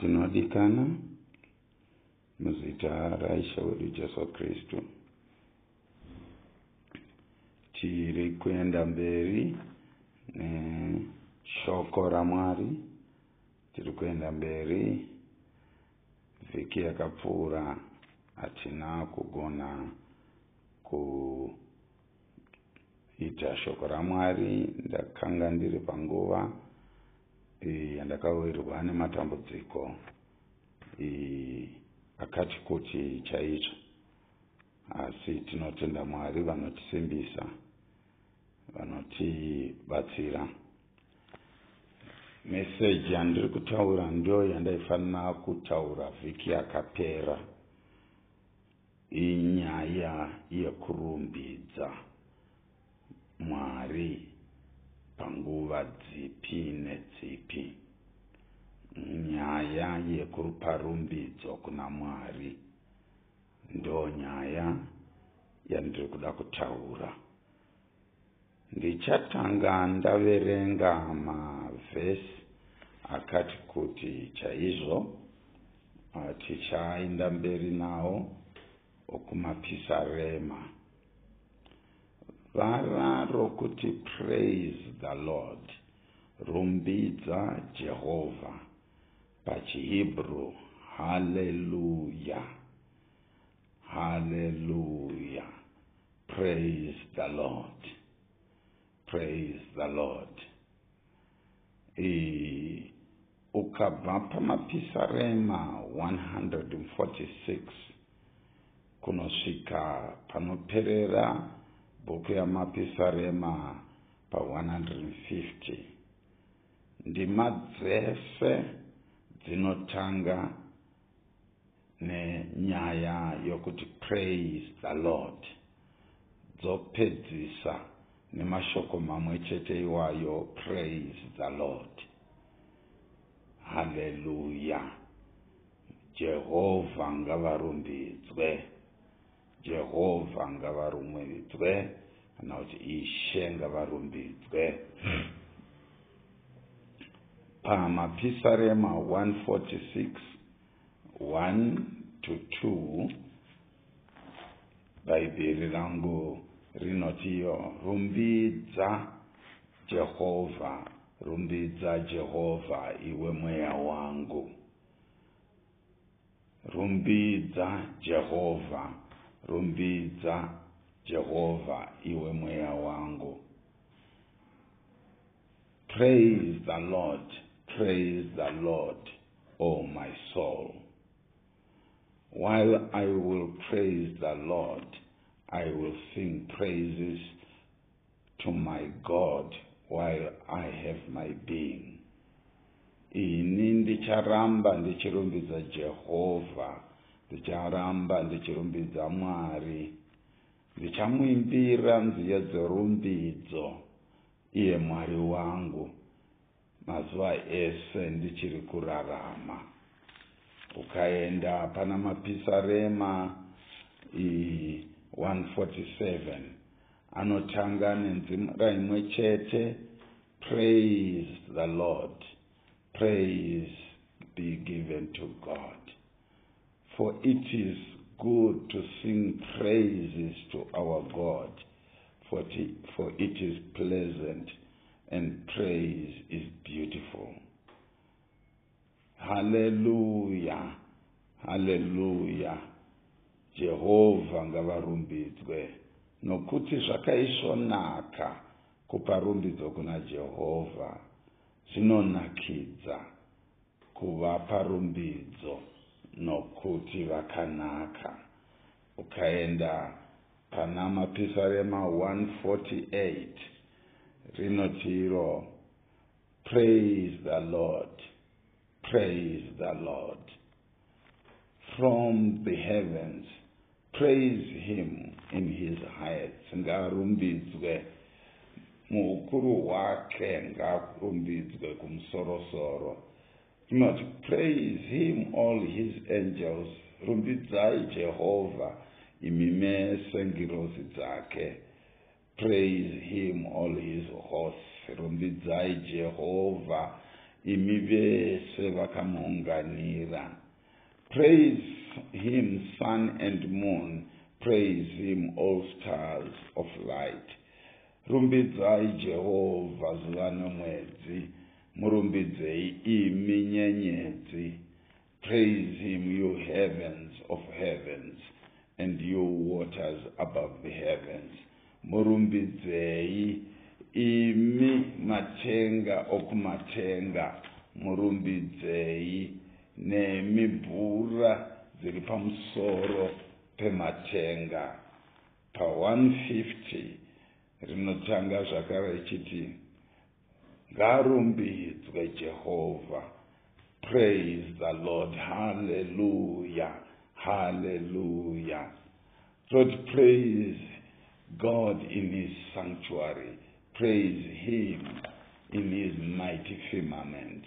tinodikana muzita raisha wedu jesu kristu. Tiri kuenda mberi neshoko ramwari. Tiri kuenda mberi vhiki yakapfuura hatina kugona kuita shoko ramwari. Ndakanga ndiri panguva yandakawirwa nematambudziko akati kuti chaizvo. Asi tinotenda mwari vanotisimbisa vanotibatsira. Meseji yandiri kutaura ndo yandaifanira kutaura vhiki yakapera. Inyaya yekurumbidza mwari panguva dzipi nedzipi yekupa rumbidzo kuna mwari. Ndo nyaya yandiri kuda kutaura. Ndichatanga ndaverenga mavhesi akati kuti chaizvo tichaenda mberi nawo okumapisarema. Vara rokuti praise the lord. Rumbidza jehovha pachihebrew. Haleluya haleluya praise the lord. Praise the lord. E, ukabva pamapisarema 146 kunosvika panoperera bhuku yamapisarema pa150 ndima dzese dzinotanga nenyaya yokuti praise the lord. Dzopedzisa nemashoko mamwe chete iwayo praise the lord. Haleluya jehovha ngavarumbidzwe. Jehovha ngavarumbidzwe kana kuti ishe ngavarumbidzwe pamapisarema 146 1 to 2 bhaibheri rangu rinotiyo rumbidza jehovha rumbidza jehovha iwe mweya wangu. Rumbidza jehovha rumbidza jehovha iwe mweya wangu. Praise the lord praise the lord o oh my soul. While i will praise the lord i will sing praises to my god while i have my being. Ini ndicharamba ndichirumbidza jehovha ndicharamba ndichirumbidza mwari. Ndichamuimbira nziyo dzerumbidzo iye mwari wangu mazuva ese ndichiri kurarama. Ukaenda pana mapisarema 147 anotanga nenzimura imwe chete praise the lord praise be given to god. For it is good to sing praises to our god for it is pleasant and praise is beautiful. Haleluya haleluya jehovha ngavarumbidzwe nokuti zvakaisvonaka kupa rumbidzo kuna jehovha zvinonakidza kuvapa rumbidzo nokuti vakanaka. Ukaenda pana mapisarema 148 rinotiro praise the lord praise the lord. From the heavens praise him in his heights. Ngarumbidzwe muukuru hwake ngarumbidzwe kumsorosoro. Inoti praise him all his angels. Rumbidzai jehovha imi mese ngirozi dzake praise him all his hosts rumbidzai jehovha imi vese vakamuunganira. Praise him sun and moon. Praise him all stars of light. Rumbidzai jehovha zuva nemwedzi murumbidzei imi nyenyedzi. Praise him you heavens of heavens and you waters above the heavens murumbidzei imi matenga okumatenga murumbidzei nemibhura dziri pamusoro pematenga pa150 rinotanga zvakare ichiti ngarumbidzwe jehovha praise the lord haleluya haleluya lord praise god in his sanctuary praise him in his mighty firmament.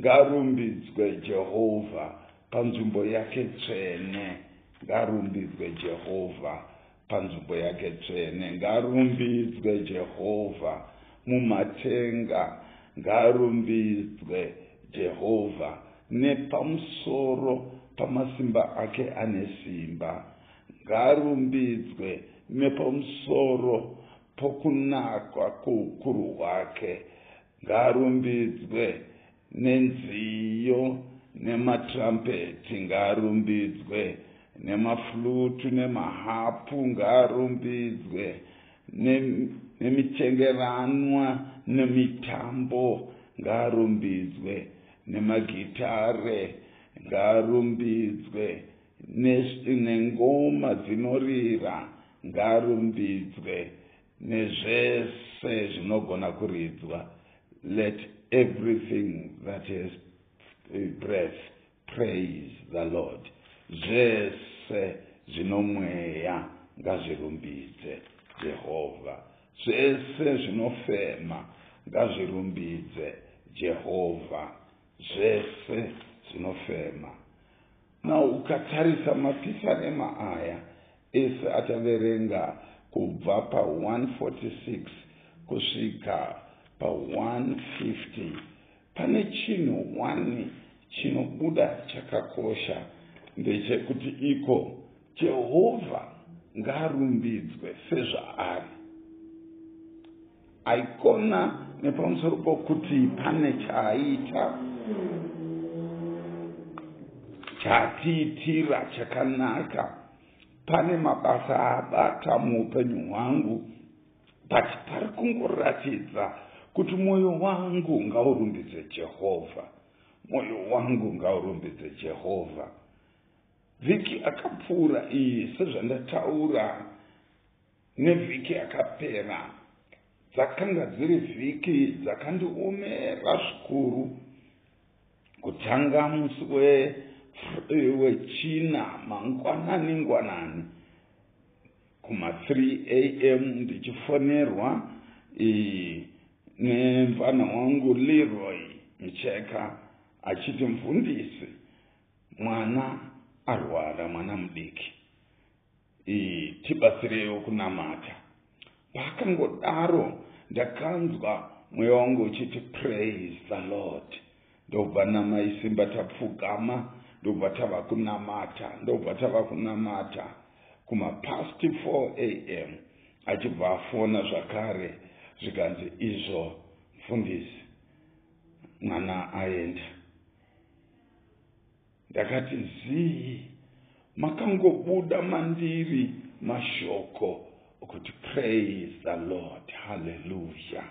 Ngarumbidzwe jehovha panzvimbo yake tsvene. Ngarumbidzwe jehovha panzvimbo yake tsvene. Ngarumbidzwe jehovha mumatenga ngarumbidzwe jehovha nepamusoro pamasimba ake ane simba. Ngarumbidzwe nepamusoro pokunakwa kuukuru hwake ngarumbidzwe nenziyo nematrumpeti ngarumbidzwe nemaflutu nemahapu ngarumbidzwe nemichengeranwa nemitambo ngarumbidzwe nemagitare ngarumbidzwe nengoma dzinorira ngarumbidzwe nezvese zvinogona kuridzwa. Let everything that has breath praise the lord. Zvese zvinomweya ngazvirumbidze jehovha zvese zvinofema ngazvirumbidze jehovha zvese zvinofema. Na ukatarisa mapisarema aya ese ataverenga kubva pa146 kusvika pa150 pane chinhu 1 chinobuda chakakosha ndechekuti iko jehovha ngaarumbidzwe sezvaari. Aikona nepamusoro pokuti pane chaaita chatiitira chakanaka pane mabasa abata muupenyu hwangu but pari kungoratidza kuti mwoyo wangu ngaurumbidze jehovha. Mwoyo wangu ngaurumbidze jehovha. Vhiki akapfuura iyi sezvandataura nevhiki akapera. Dzakanga dziri vhiki dzakandiomera zvikuru. Kutanga musi wechina mangwanani ngwanani. Kuma3 a m ndichifonerwa nemfana wangu leroy micheka achiti mfundisi mwana arwara mwana mudiki. Tibatsirewo kunamata. Pakangodaro ndakanzwa mweya wangu uchiti praise the lord. Ndobva namai simba tapfugama ndobva tava kunamata ndobva tava kunamata kumapast 4 a m achibva afona zvakare zvikanzi izvo mfundisi mwana aenda. Ndakati zii makangobuda mandiri mashoko okuti praise the lord haleluya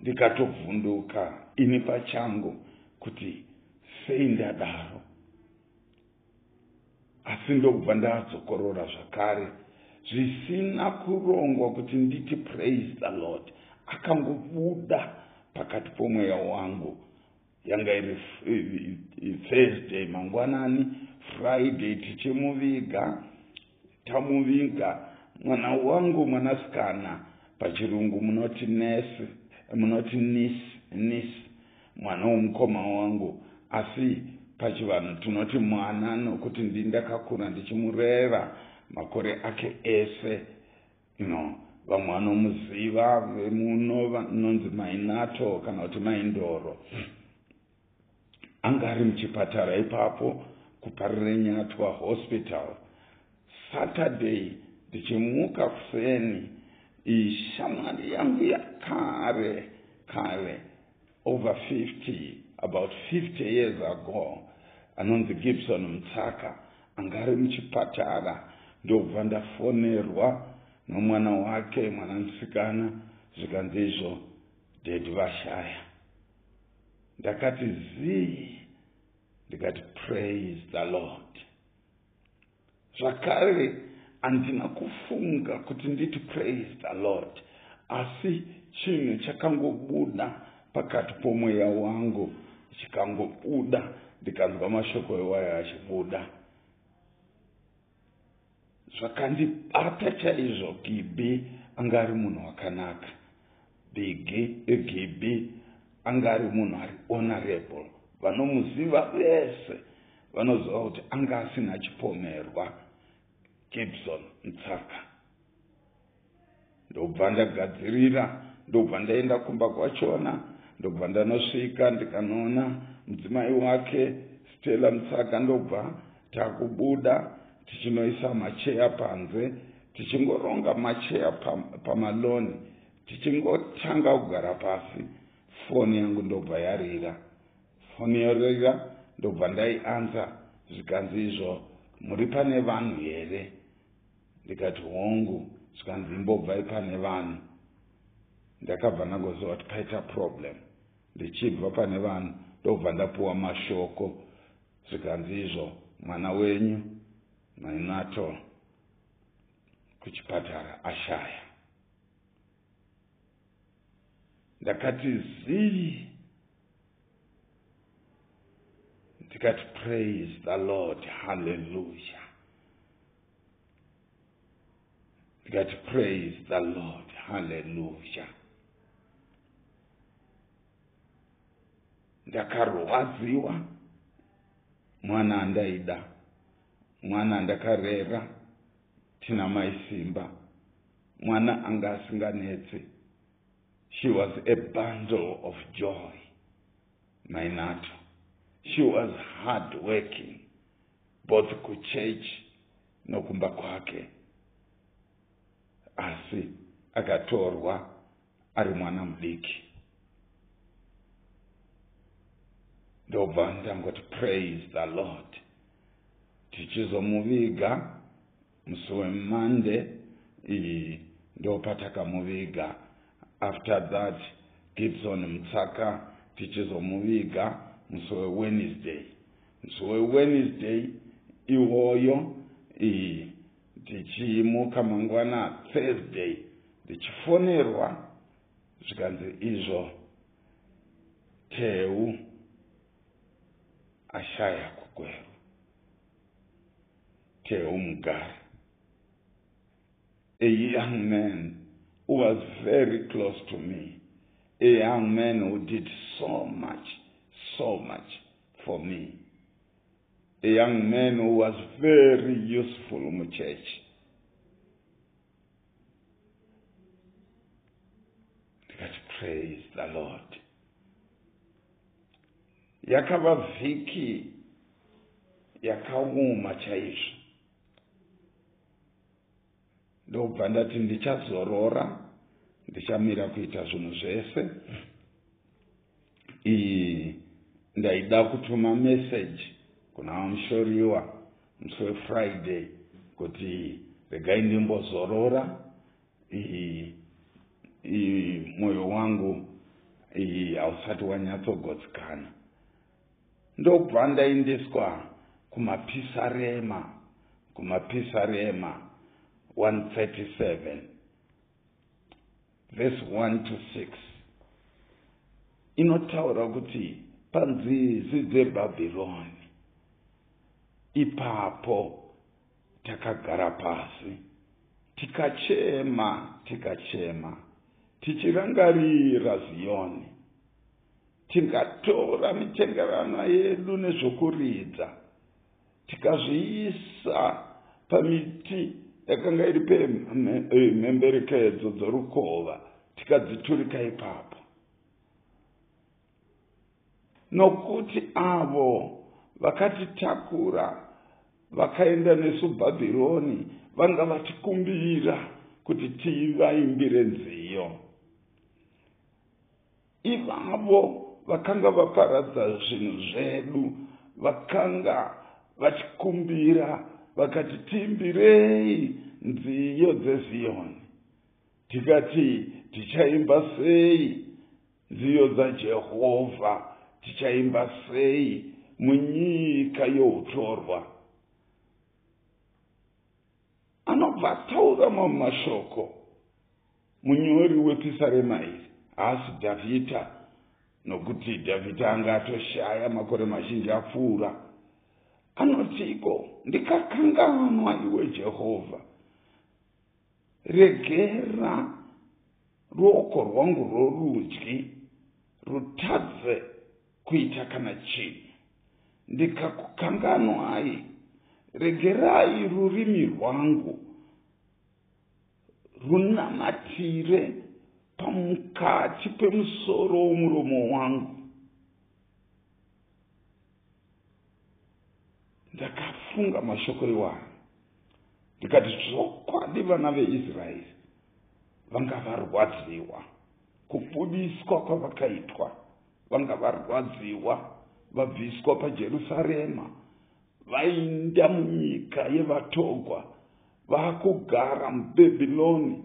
ndikatovhunduka ini pachangu kuti sei ndadaro asi ndobva ndadzokorora zvakare zvisina kurongwa kuti nditi praise the lord. Akangobuda pakati pomweya wangu. Yanga iri thursday mangwanani friday tichimuviga tamuviga. Mwana wangu mwanasikana pachirungu munoti nesi munoti nis nis mwana womukoma wangu asi pachivanhu tinoti mwana nokuti ndi ndakakura ndichimureva makore ake ese you know vamwe vanomuziva vemuno vanonzi mainato kana kuti maindoro. Anga ari muchipatara ipapo kuparire nyatwa hospital. Saturday ndichimuka kuseni ishamwari yangu yakare kare over 50 about 50 years ago anonzi gibson mutsaka anga ari muchipatara ndobva ndafonerwa nomwana wake mwana musikana zvikanzi izvo dedi vashaya. Ndakati zii. Ndikati praise the lord. Zvakare handina kufunga kuti nditi praise the lord. Asi chinhu chakangobuda pakati pomweya wangu chikangobuda ndikanzwa mashoko ewayo achibuda. Zvakandibata chaizvo gibi anga ari munhu wakanaka. Bigi egibi anga ari munhu ari honorable. Vanomuziva vese vanoziva kuti anga asina chipomerwa. Gibson mutsaka ndobva ndagadzirira ndobva ndaenda kumba kwachona ndobva ndanosvika ndikanoona mudzimai wake stella mutsaka ndobva takubuda tichinoisa macheya panze tichingoronga macheya pamaloni tichingotanga kugara pasi. Foni yangu ndobva yarira. Foni yorira ndobva ndaianza zvikanzi izvo muri pane vanhu here? Ndikati hongu zvikanzi imbobvai pane vanhu. Ndakabva ndangoziva kuti paita problem ndichibva pane vanhu ndobva ndapuwa mashoko. Zvikanzi izvo mwana wenyu mainato kuchipatara ashaya. Ndakati zii. Ndikati praise the lord halleluya ndikati praise the lord halleluya ndakarwadziwa. Mwana andaida mwana andakarera tina maisimba mwana anga asinganetse she was a bundle of joy mainato she was hard working both kuchurch nokumba kwake. Asi akatorwa ari mwana mudiki ndobva ndangoti praise the lord. Tichizomuviga musi wemande iyi ndopatakamuviga. After that gibson mutsaka tichizomuviga musi wewednesday. Musi wewednesday iwoyo iyi tichimuka mangwana thursday ndichifonerwa. Zvikanzi izvo teu ashaya kugweru te umgar a young man who was very close to me. A young man who did so much so much for me. A young man who was very useful mu church. Ndikati praise the lord yakava vhiki yakauma chaizvo. Ndobva ndati ndichazorora ndichamira kuita zvinhu zvese. Iyi ndaida kutuma meseji kuna vamushoriwa musi wefriday kuti regai ndimbozorora. Mwoyo wangu hausati wanyatsogotsikana ndobva ndaendeswa kumapisarema kumapisarema 137 vhesi 1 to 6 inotaura kuti panzizi dzebhabhironi ipapo takagara pasi tikachema tikachema tichirangarira ziyoni. Tingatora mitengerano yedu nezvokuridza. Tikazviisa pamiti yakanga iri pemhemberekedzo dzorukova tikadziturika ipapo. Nokuti avo vakatitakura vakaenda nesu bhabhironi vanga vatikumbira kuti tivaimbire nziyo. Ivavo vakanga vaparadza zvinhu zvedu vakanga vachikumbira vakati tiimbirei nziyo dzeziyoni tikati tichaimba sei? Nziyo dzajehovha tichaimba sei munyika youtorwa anobva ataura mamwe mashoko munyori wepisarema iri haasi dhavhidha nokuti dhavhidha anga atoshaya makore mazhinji apfuura. Anotiko ndikakanganwa iwe jehovha regera ruoko rwangu rorudyi rutadze kuita kana chinhu. Ndikakukanganwai. Regerai rurimi rwangu. Runamatire pamukati pemusoro womuromo wangu. Ndakafunga mashoko iwano ndikati zvokwadi vana veisraeri vanga varwadziwa. Kubudiswa kwavakaitwa vanga varwadziwa vabviswa pajerusarema vainda munyika yevatogwa vaakugara mubhebhiloni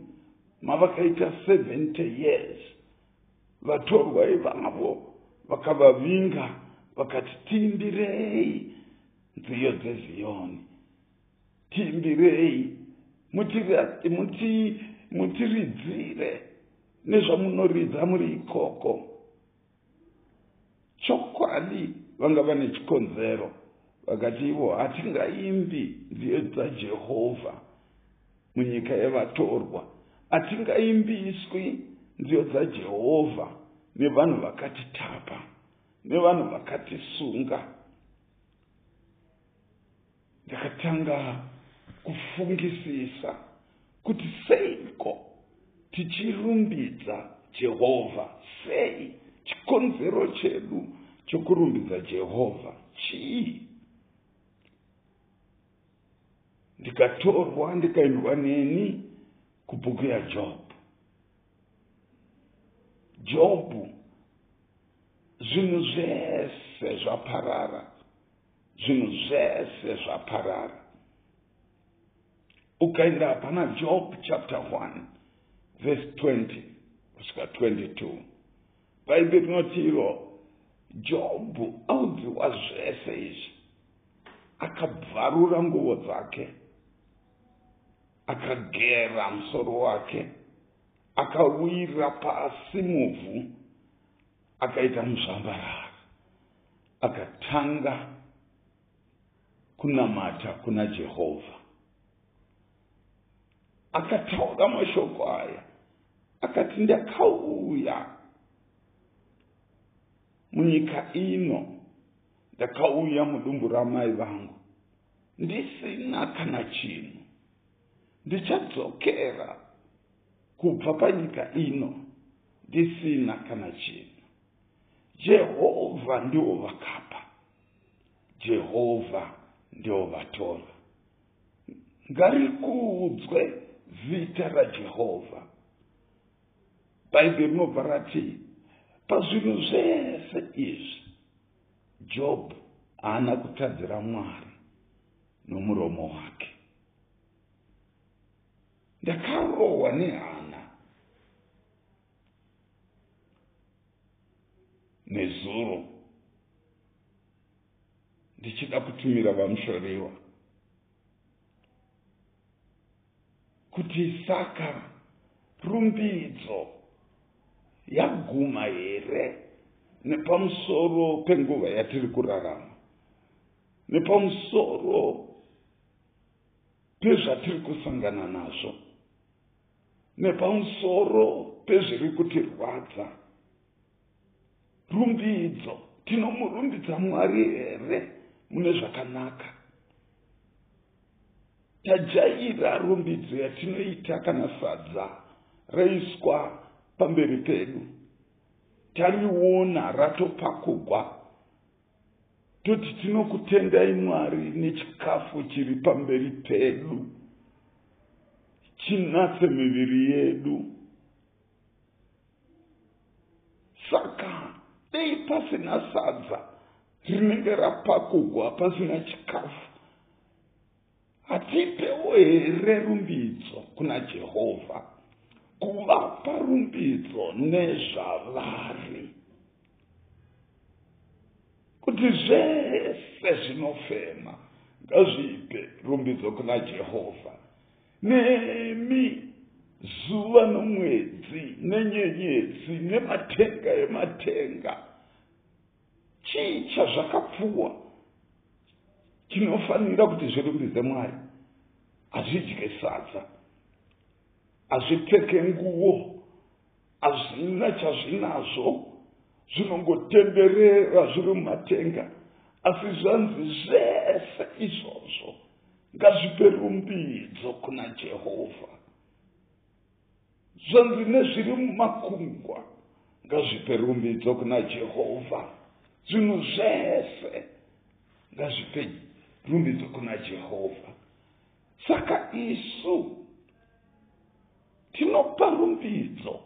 mavakaita 70 years. Vatorwa ivavo vakavavinga vakati tiimbirei nziyo dzeziyoni tiimbirei mutiridzire nezvamunoridza muri ikoko. Chokwadi vanga vane chikonzero. Vakati ivo hatingaimbi nziyo dzajehovha munyika yevatorwa hatingaimbiswi nziyo dzajehovha nevanhu vakatitapa nevanhu vakatisunga ndakatanga kufungisisa kuti seiko tichirumbidza jehovha sei chikonzero chedu chokurumbidza jehovha chii? Ndikatorwa ndikaendwa neni kubhuku yajobhu jobhu zvinhu zvese zvaparara. Zvinhu zvese zvaparara. Ukaenda pana job chapter 1 verse 20 kusvika 22 bhaibheri rinoti iro jobhu audziwa zvese izvi. Akabvarura nguvo dzake akagera musoro wake akawira pasi muvhu akaita muzvambarara akatanga kunamata kuna jehovha akataura mashoko aya akati ndakauya munyika ino ndakauya mudumbu ramai vangu. Ndisina kana chinhu. Ndichadzokera kubva panyika ino ndisina kana chinhu. Jehovha ndiwo vakapa. Jehovha ndiwo vatora ngarikuudzwe zita rajehovha bhaibheri rinobva rati pazvinhu zvese izvi jobhu haana kutadzira mwari nomuromo wake ndakarohwa nehana. Nezuro. Ndichida kutumira vamushoriwa kuti saka rumbidzo yaguma here? Nepamusoro penguva yatiri kurarama. Nepamusoro pezvatiri kusangana nazvo nepamusoro pezviri kutirwadza rumbidzo tinomurumbidza mwari here? Mune zvakanaka. Tajaira rumbidzo yatinoita kana sadza raiswa pamberi pedu. Tariona ratopakugwa. Toti tinokutendai mwari nechikafu chiri pamberi pedu chinatse miviri yedu. Saka dei pasina sadza rinenge rapakugwa pasina chikafu. Hatipewo here rumbidzo kuna jehovha kuvapa rumbidzo nezvavari. Kuti zvese zvinofema ngazvipe rumbidzo kuna jehovha nemi zuva nomwedzi nenyenyedzi nematenga ematenga chii chazvakapfuwa chinofanira kuti zvirumbidze mwari hazvidye sadza hazvipfeke nguo hazvina chazvinazvo zvinongotenderera zviri mumatenga asi zvanzi zvese izvozvo. Ngazvipe rumbidzo kuna jehovha zvanzi nezviri mumakungwa ngazvipe rumbidzo kuna jehovha zvinhu zvese ngazvipe rumbidzo kuna jehovha saka isu tinopa rumbidzo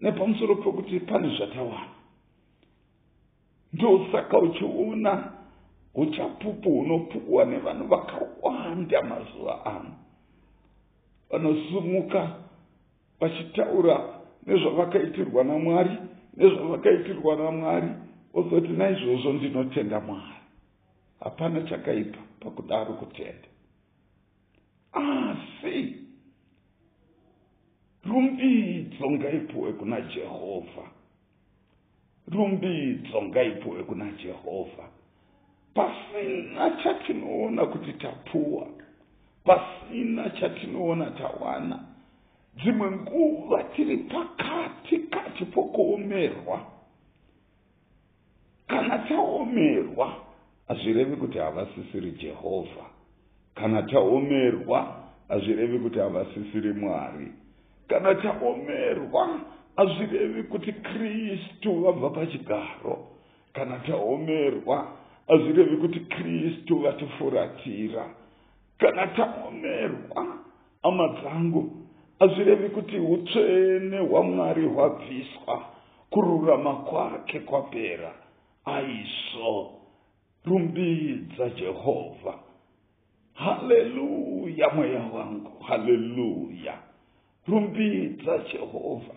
nepamusoro pekuti pane zvatawana ndosaka uchiona uchapupu hunopuwa nevanhu vakawanda mazuva ano. Vanosumuka vachitaura nezvavakaitirwa namwari nezvavakaitirwa namwari ozoti naizvozvo ndinotenda mwari. Hapana chakaipa pakudaro kutenda. Asi rumbidzo ngaipuwe kuna jehovha rumbidzo ngaipuwe kuna jehovha pasina chatinoona kuti tapuwa. Pasina chatinoona tawana. Dzimwe nguva tiri pakati kati pokuomerwa kana taomerwa hazvirevi kuti havasisiri jehovha. Kana taomerwa hazvirevi kuti havasisiri mwari. Kana taomerwa hazvirevi kuti kristu vabva pachigaro. Kana taomerwa hazvirevi kuti kristu vatifuratira. Kana taomerwa hama dzangu hazvirevi kuti utsvene hwamwari hwabviswa kururama kwake kwapera. Aizvo rumbidza jehovha. Haleluya mweya wangu haleluya. Rumbidza jehovha.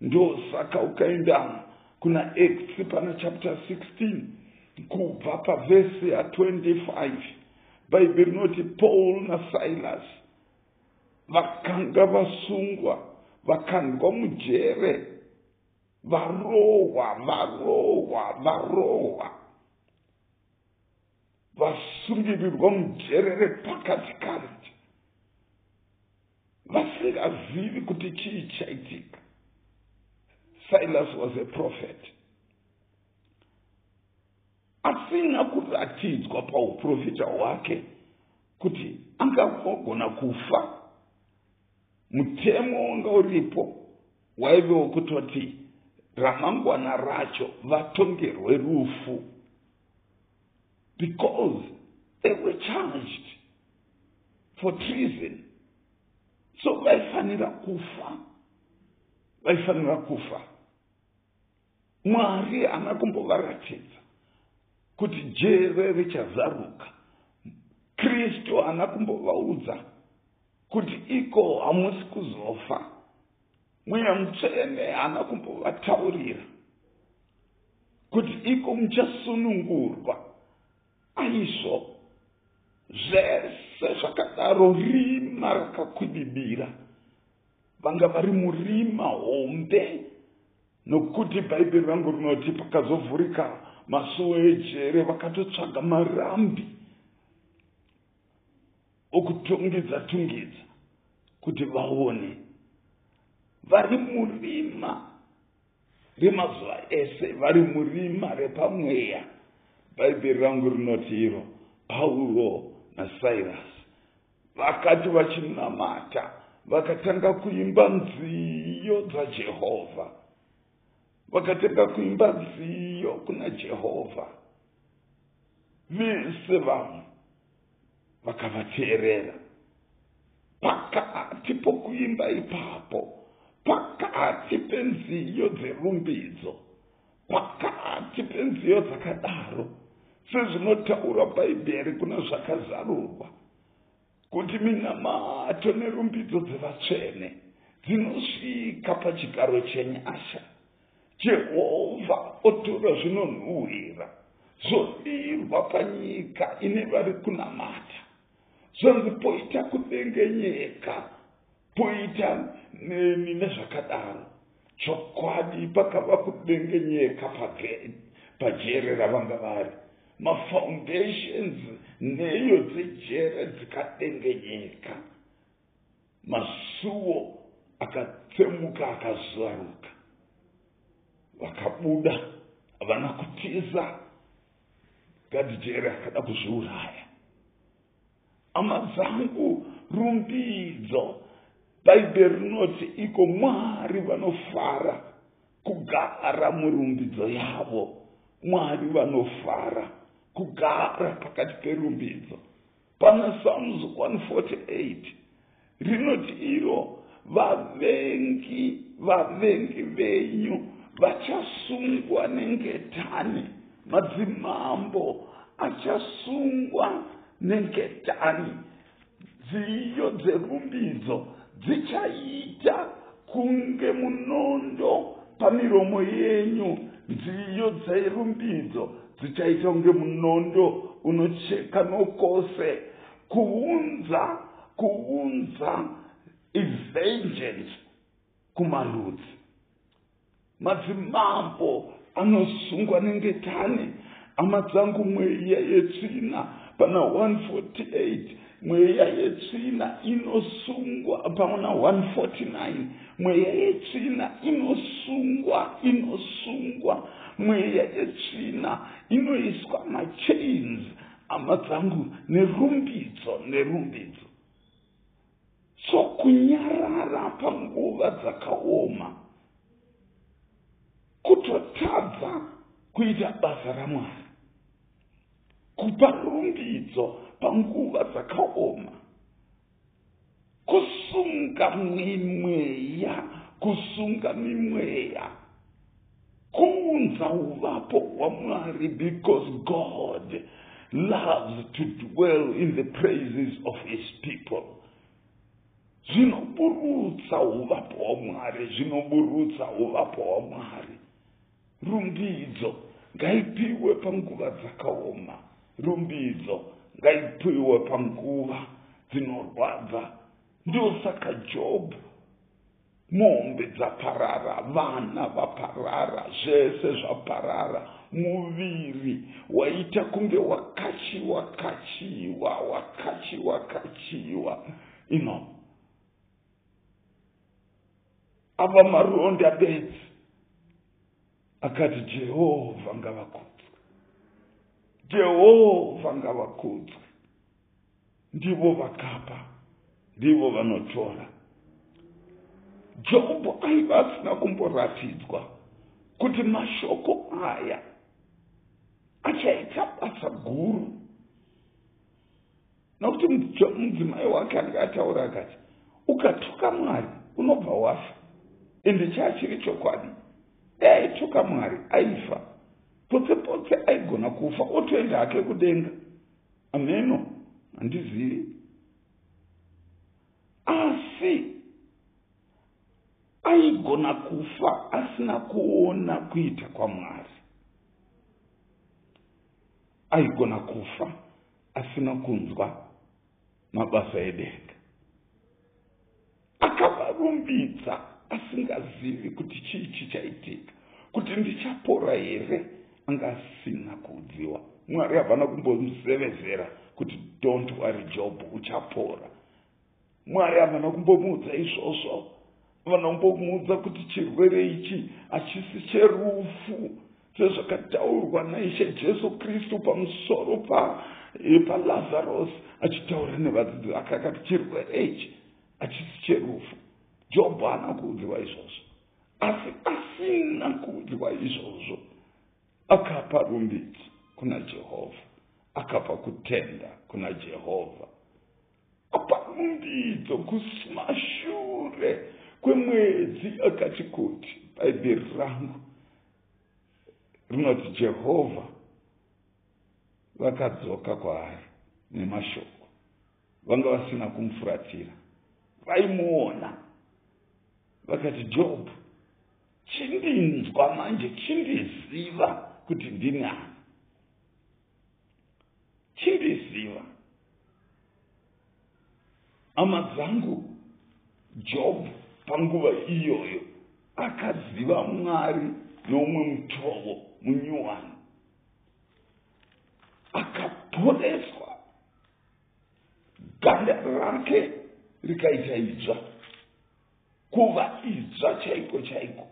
Ndosaka ukaenda kuna acts pana chapter 16 kubva pavhesi ya25 bhaibheri rinoti paul nasilas vakanga vasungwa vakandwa mujere varohwa varohwa varohwa vasungirirwa mujere repakati kati vasingazivi kuti chii chaitika silas was a prophet. Asina kuratidzwa pauprofita hwake kuti angagona kufa. Mutemo wanga uripo waive wokutoti ramangwana racho vatongerwe rufu. Because they were charged for treason. So vaifanira kufa vaifanira kufa. Mwari haana kumbovaratidza kuti jere richazaruka. Kristu haana kumbovaudza kuti iko hamusi kuzofa. Mweya mutsvene haana kumbovataurira kuti iko muchasunungurwa. Aizvo zvese zvakadaro rima rakakwidibira. Vanga vari murima hombe nokuti bhaibheri rangu rinoti pakazovhurika masuo ejere vakatotsvaga marambi okutungidza tungidza kuti vaone. Vari murima remazuva ese vari murima repamweya. Bhaibheri rangu rinoti iro pauro nasirasi vakati vachinamata vakatanga kuimba nziyo dzajehovha vakatanga kuimba nziyo kuna jehovha vese vamwe vakavateerera. Pakati pokuimba ipapo pakati penziyo dzerumbidzo pakati penziyo dzakadaro sezvinotaura bhaibheri kuna zvakazarurwa kuti minamato nerumbidzo dzevatsvene dzinosvika pachigaro chenyasha jehovha otora zvinonhuhwira zvodirwa panyika ine vari kunamata. Zvonzi poita kudengenyeka poita neni nezvakadaro. Chokwadi pakava kudengenyeka pajere ravanga vari. Mafoundations neyo dzejere dzikadengenyeka masuwo akatsemuka akazaruka vakabuda havana kutiza. Gadijere akada kuzviuraya. Amadzangu rumbidzo. Bhaibheri rinoti iko mwari vanofara kugara murumbidzo yavo. Mwari vanofara kugara pakati perumbidzo. Pana psalms 148 rinoti iro vavengi vavengi venyu vachasungwa nengetani. Madzimambo achasungwa nengetani. Dziyo dzerumbidzo dzichaita kunge munondo pamiromo yenyu. Nziyo dzerumbidzo dzichaita kunge munondo unocheka nokose. Kuunza kuunza evengeance kumarudzi madzimambo anosungwa nengetani. Amadzangu mweya yetsvina pana 148 mweya yetsvina inosungwa pana 149 mweya yetsvina inosungwa inosungwa. Mweya yetsvina inoiswa machains amadzangu nerumbidzo nerumbidzo. So kunyarara panguva dzakaoma kutotadza kuita basa ramwari kupa rumbidzo panguva dzakaoma kusunga mimweya kusunga mimweya kuunza uvapo hwamwari because god loves to dwell in the praises of his people. Zvinoburutsa uvapo hwamwari zvinoburutsa uvapo hwamwari rumbidzo ngaipiwe panguva dzakaoma. Rumbidzo ngaipiwe panguva dzinorwadza. Ndosaka jobhu mombe dzaparara vana vaparara zvese zvaparara. Muviri waita kunge wakachiwa kachiwa wakachiwa kachiwa. Ino. Ava maronda bedzi akati jehovha ngavakudzwe. Jehovha ngavakudzwe. Ndivo vakapa ndivo vanotora jobho aiva asina kumboratidzwa kuti mashoko aya achaita basa guru. Nokuti mudzimai wake anga ataura akati ukatuka mwari unobva wafa ende chaachiri chokwadi aituka mwari aifa. Potse potse aigona kufa otoenda hake kudenga. Ameno handizivi asi aigona kufa asina kuona kuita kwamwari aigona kufa asina kunzwa mabasa edenga. Akavarumbidza asingazivi kuti chii chichaitika. Kuti ndichapora here? Anga asina kuudziwa. Mwari havana kumbomusevezera kuti don't worry job uchapora. Mwari havana kumbomuudza izvozvo. Havana kumbomuudza kuti chirwere ichi hachisi cherufu sezvakataurwa naishe jesu kristu pamusoro palazarus achitaura nevadzidzi vake akati chirwere ichi hachisi cherufu jobho haana kuudziwa izvozvo. Asi asina kuudziwa izvozvo. Akapa rumbidzi kuna jehovha akapa kutenda kuna jehovha apa rumbidzo kumashure kwemwedzi akati kuti bhaibheri rangu. Rinoti jehovha vakadzoka kwaari nemashoko. Vanga vasina kumufuratira. Vaimuona vakati jobhu chindinzwa manje chindiziva kuti ndini ani chindiziva. Hama dzangu jobhu panguva iyoyo akaziva mwari noumwe mutovo munyuwani. Akaporeswa ganda rake rikaita idzva kuva idzva chaiko chaiko.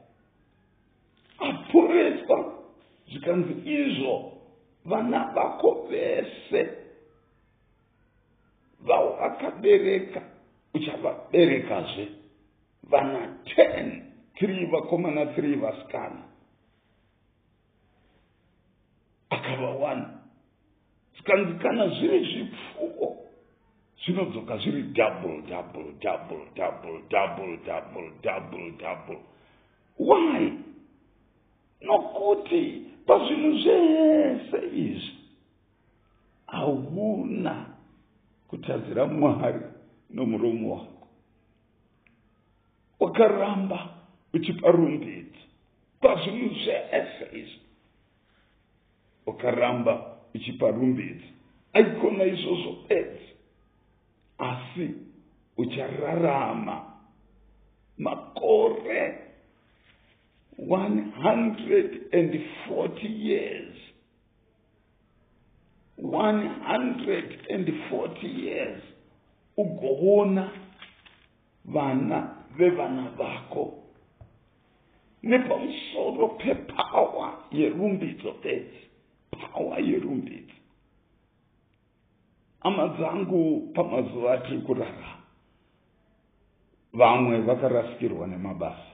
Aporeswa zvikanzi izvo vana vako vese vawakabereka uchavaberekazve vana 10 three vakomana three vasikana. Akava one. Zvikanzi kana zviri zvipfuwo zvinodzoka zviri double double double double double double double double. Why? Nokuti pazvinhu zvese izvi hauna kutadzira mwari nomuromo wako. Wakaramba uchipa rumbidzo pazvinhu zvese izvi. Wakaramba uchipa rumbidzo aikona izvozvo bedzi asi uchararama. Makore 140 years. 140 years. Ugoona vana vevana vako. Nepamusoro pepawa yerumbidzo bedzi pawa yerumbidzo. Hama dzangu pamazuva atiri kurarama vamwe vakarasikirwa nemabasa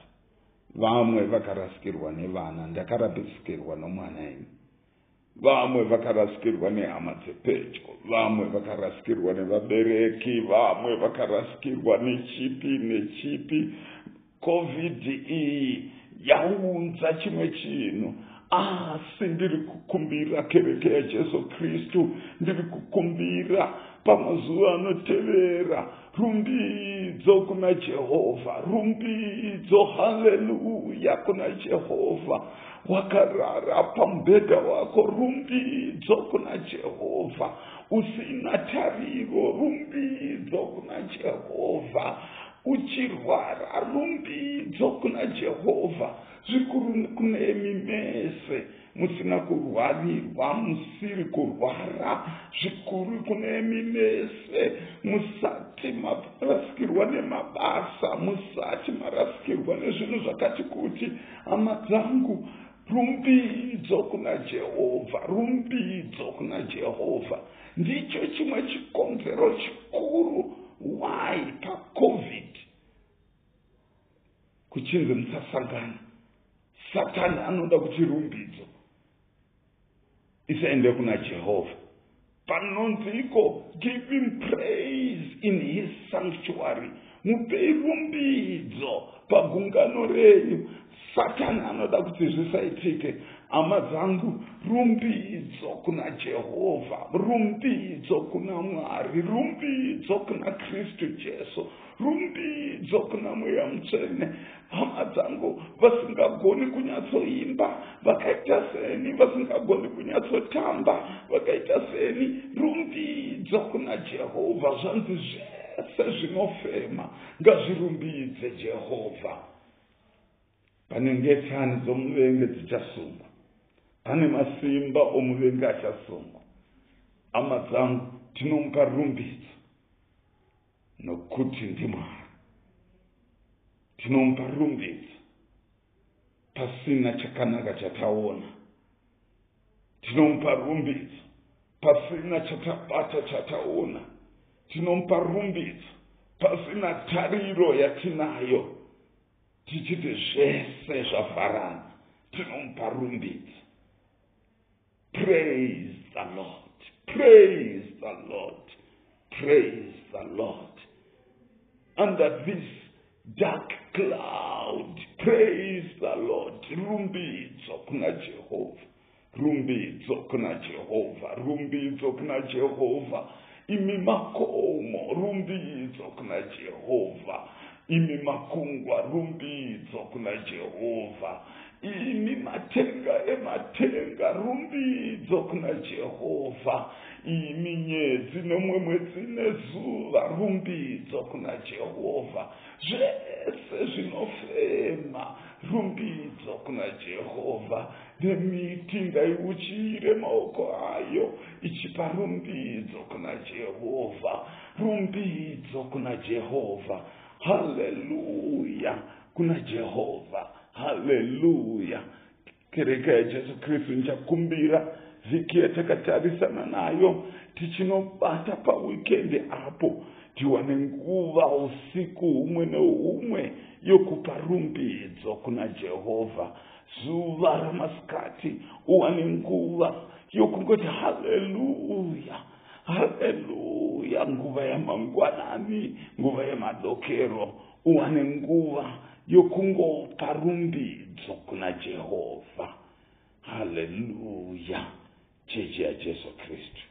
vamwe vakarasikirwa nevana ndakarasikirwa nomwana imi vamwe vakarasikirwa nehama dzepedyo vamwe vakarasikirwa nevabereki vamwe vakarasikirwa nechipi nechipi. Covid iyi yaunza chimwe chinhu asi ndiri kukumbira kereke yajesu kristu. Ndiri kukumbira pamazuva anotevera. Rumbidzo kuna jehovha rumbidzo haleluya kuna jehovha wakarara pamubhedha wako rumbidzo kuna jehovha usina tariro rumbidzo kuna jehovha uchirwara rumbidzo kuna jehovha zvikuru kunemi mese musina kurwarirwa musiri kurwara zvikuru kunemi mese musati marasikirwa nemabasa musati marasikirwa nezvinhu zvakati kuti hama dzangu rumbidzo kuna jehovha rumbidzo kuna jehovha. Ndicho chimwe chikonzero chikuru why? Pacovid kuchinzi musasangana satani anoda kuti rumbidzo isaende kuna jehovha panonziko give him praise in his sanctuary. Mupei rumbidzo pagungano renyu. Satani anoda kuti zvisaitike hama dzangu rumbidzo kuna jehovha rumbidzo kuna mwari rumbidzo kuna kristu jesu rumbidzo kuna mweya mutsvene. Hama dzangu vasingagoni kunyatsoimba vakaita seni vasingagoni kunyatsotamba vakaita seni rumbidzo kuna jehovha zvanzi zvese zvinofema ngazvirumbidze jehovha pane ngetsani dzomuvenge dzichasungwa pane masimba omuvenge achasungwa hama dzangu tinomupa rumbidzo nokuti ndimwari tinomupa rumbidzo pasina chakanaka chataona. Tinomupa rumbidzo pasina chatabata chataona. Tinomupa rumbidzo pasina tariro yatinayo. Tichiti zvese zvavharana tinomupa rumbidzo praise the lord. Praise the lord. Praise the lord. Under this dark cloud praise the lord. Rumbidzo kuna jehovha rumbidzo kuna jehovha rumbidzo kuna jehovha imi makomo. Rumbidzo kuna jehovha imi makungwa. Rumbidzo kuna jehovha imi matenga ematenga rumbidzo kuna jehovha imi nyedzi nemwe mwedzi nezuva rumbidzo kuna jehovha zvese zvinofema rumbidzo kuna jehovha nemiti ngaiuchire maoko ayo ichipa rumbidzo kuna jehovha rumbidzo kuna jehovha haleluya kuna jehovha haleluya kereka yajesu kristu ndichakumbira vhiki yatakatarisana nayo tichinobata pawikendi apo tiwane nguva usiku humwe neumwe yokupa rumbidzo kuna jehovha zuva ramasikati uwane nguva yokungoti haleluya haleluya nguva yamangwanani nguva yemadokero uwane nguva yokungopa rumbidzo kuna jehovha haleluya chechi yajesu kristu